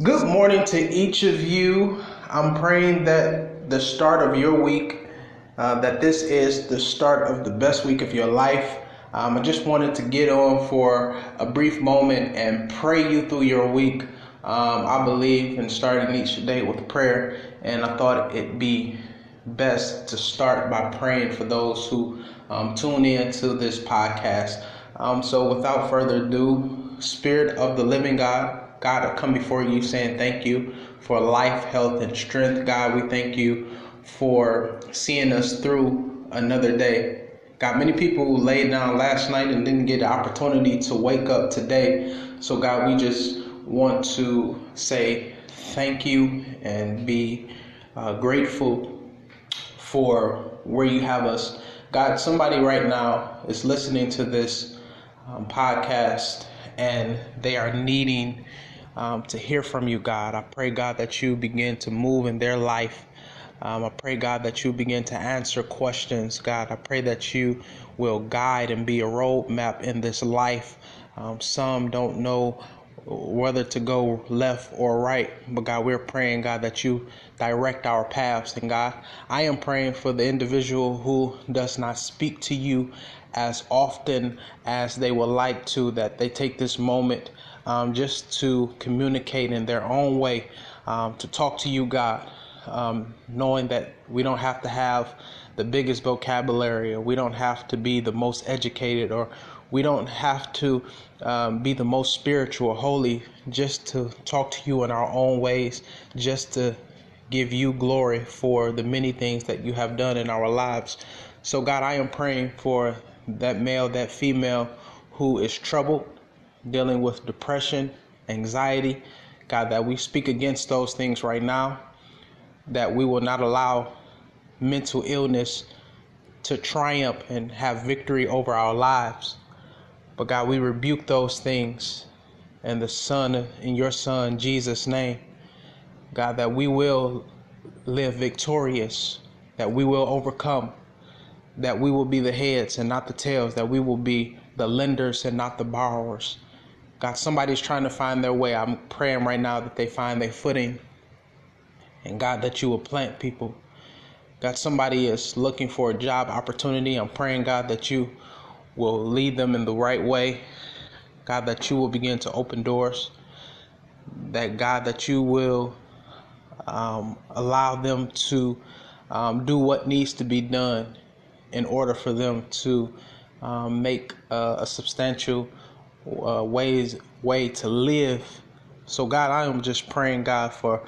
Good morning to each of you. I'm praying that the start of your week, uh, that this is the start of the best week of your life. Um, I just wanted to get on for a brief moment and pray you through your week. Um, I believe in starting each day with prayer, and I thought it'd be best to start by praying for those who um, tune in to this podcast. Um, so, without further ado, Spirit of the Living God, God, I come before you saying thank you for life, health, and strength. God, we thank you for seeing us through another day. God, many people who laid down last night and didn't get the opportunity to wake up today. So, God, we just want to say thank you and be uh, grateful for where you have us. God, somebody right now is listening to this um, podcast and they are needing um, to hear from you, God. I pray, God, that you begin to move in their life. Um, I pray, God, that you begin to answer questions, God. I pray that you will guide and be a roadmap in this life. Um, some don't know whether to go left or right, but God, we're praying, God, that you direct our paths. And God, I am praying for the individual who does not speak to you as often as they would like to, that they take this moment um, just to communicate in their own way, um, to talk to you, God, um, knowing that we don't have to have the biggest vocabulary, or we don't have to be the most educated, or we don't have to um, be the most spiritual holy, just to talk to you in our own ways, just to give you glory for the many things that you have done in our lives. So, God, I am praying for that male, that female who is troubled, dealing with depression, anxiety. God, that we speak against those things right now, that we will not allow mental illness to triumph and have victory over our lives. But God, we rebuke those things and the Son, in your Son, Jesus' name. God, that we will live victorious, that we will overcome, that we will be the heads and not the tails, that we will be the lenders and not the borrowers. God, somebody's trying to find their way. I'm praying right now that they find their footing. And God, that you will plant people. God, somebody is looking for a job opportunity. I'm praying, God, that you will lead them in the right way. God, that you will begin to open doors. That, God, that you will um, allow them to um, do what needs to be done in order for them to um, make uh, a substantial uh, ways way to live. So God, I am just praying God for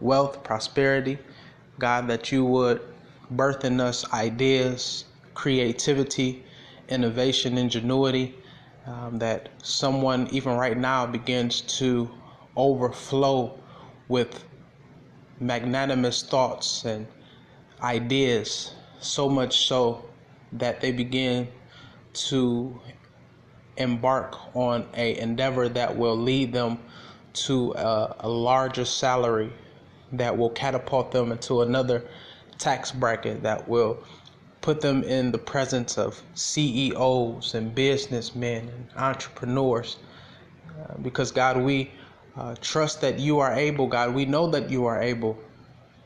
wealth, prosperity, God that you would birth in us ideas, creativity, innovation, ingenuity, um, that someone even right now begins to overflow with magnanimous thoughts and ideas, so much so that they begin to embark on a endeavor that will lead them to a, a, larger salary that will catapult them into another tax bracket that will put them in the presence of CEOs and businessmen and entrepreneurs. Uh, because God, we uh, trust that you are able, God. We know that you are able.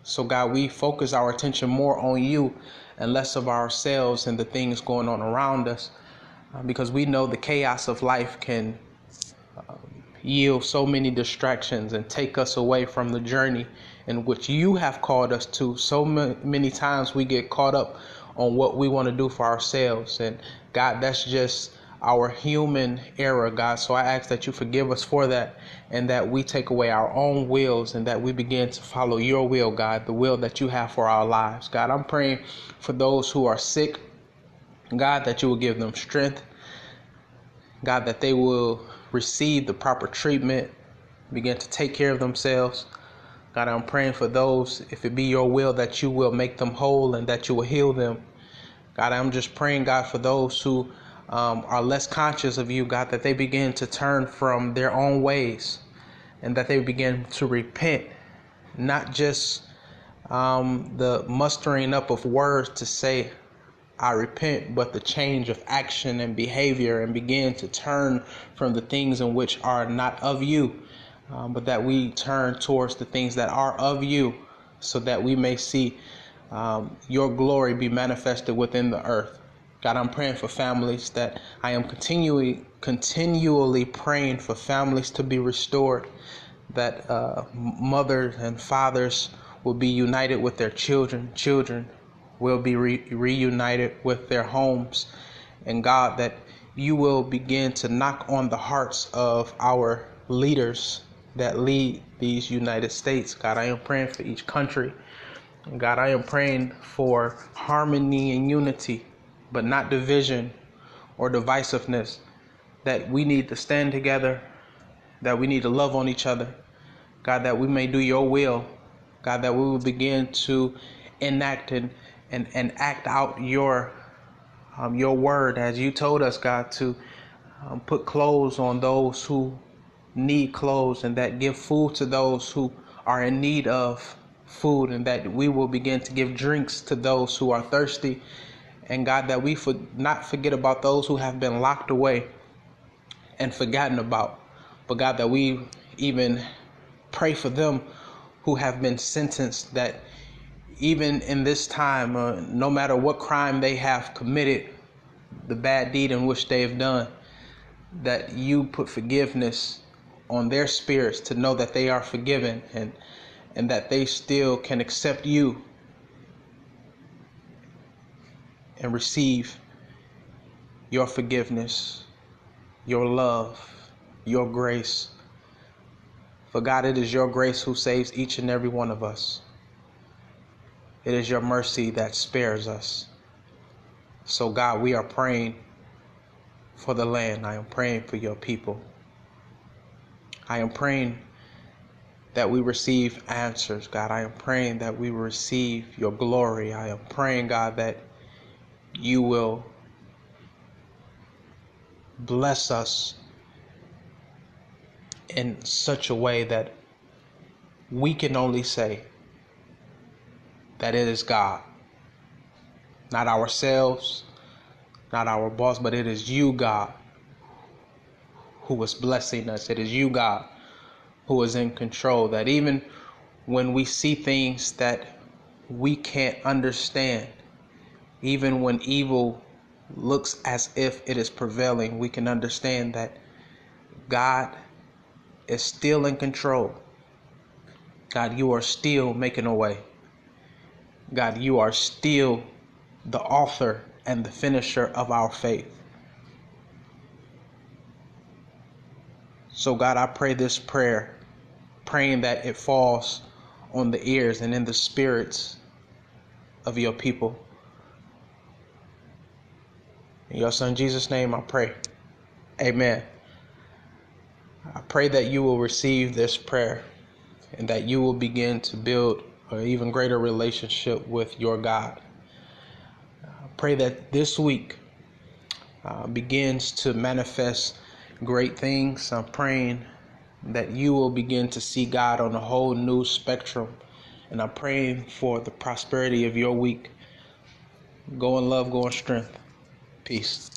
So, God, we focus our attention more on you and less of ourselves and the things going on around us. Uh, because we know the chaos of life can um, yield so many distractions and take us away from the journey in which you have called us to. So many times we get caught up on what we want to do for ourselves. And God, that's just our human error, God. So I ask that you forgive us for that and that we take away our own wills and that we begin to follow your will, God, the will that you have for our lives. God, I'm praying for those who are sick God, that you will give them strength. God, that they will receive the proper treatment, begin to take care of themselves. God, I'm praying for those, if it be your will, that you will make them whole and that you will heal them. God, I'm just praying, God, for those who um, are less conscious of you, God, that they begin to turn from their own ways and that they begin to repent, not just um, the mustering up of words to say, I repent, but the change of action and behavior and begin to turn from the things in which are not of you. um, but that we turn towards the things that are of you so that we may see um, your glory be manifested within the earth. God, I'm praying for families that I am continually continually praying for families to be restored, that uh, mothers and fathers will be united with their children, children will be re- reunited with their homes, and God, that you will begin to knock on the hearts of our leaders that lead these United States. God, I am praying for each country. God, I am praying for harmony and unity, but not division or divisiveness. That we need to stand together, that we need to love on each other. God, that we may do your will. God, that we will begin to enact and, and, and act out your um, your word as you told us, God, to um, put clothes on those who need clothes and that give food to those who are in need of food and that we will begin to give drinks to those who are thirsty. And God that we for not forget about those who have been locked away and forgotten about. But God that we even pray for them who have been sentenced that even in this time uh, no matter what crime they have committed the bad deed in which they have done that you put forgiveness on their spirits to know that they are forgiven. And and that they still can accept you and receive your forgiveness, your love, your grace. For God, it is your grace who saves each and every one of us. It is your mercy that spares us. So, God, we are praying for the land. I am praying for your people. I am praying that we receive answers, God. I am praying that we receive your glory. I am praying, God, that you will bless us in such a way that we can only say that it is God, not ourselves, not our boss, but it is you, God, who is blessing us. It is you, God, who is in control. That even when we see things that we can't understand, even when evil looks as if it is prevailing, we can understand that God is still in control. God, you are still making a way. God, you are still the author and the finisher of our faith. So, God, I pray this prayer, praying that it falls on the ears and in the spirits of your people. In your son Jesus' name, I pray. Amen. I pray that you will receive this prayer and that you will begin to build an even greater relationship with your God. I pray that this week uh, begins to manifest great things. I'm praying that you will begin to see God on a whole new spectrum. And I'm praying for the prosperity of your week. Go in love, go in strength. Peace.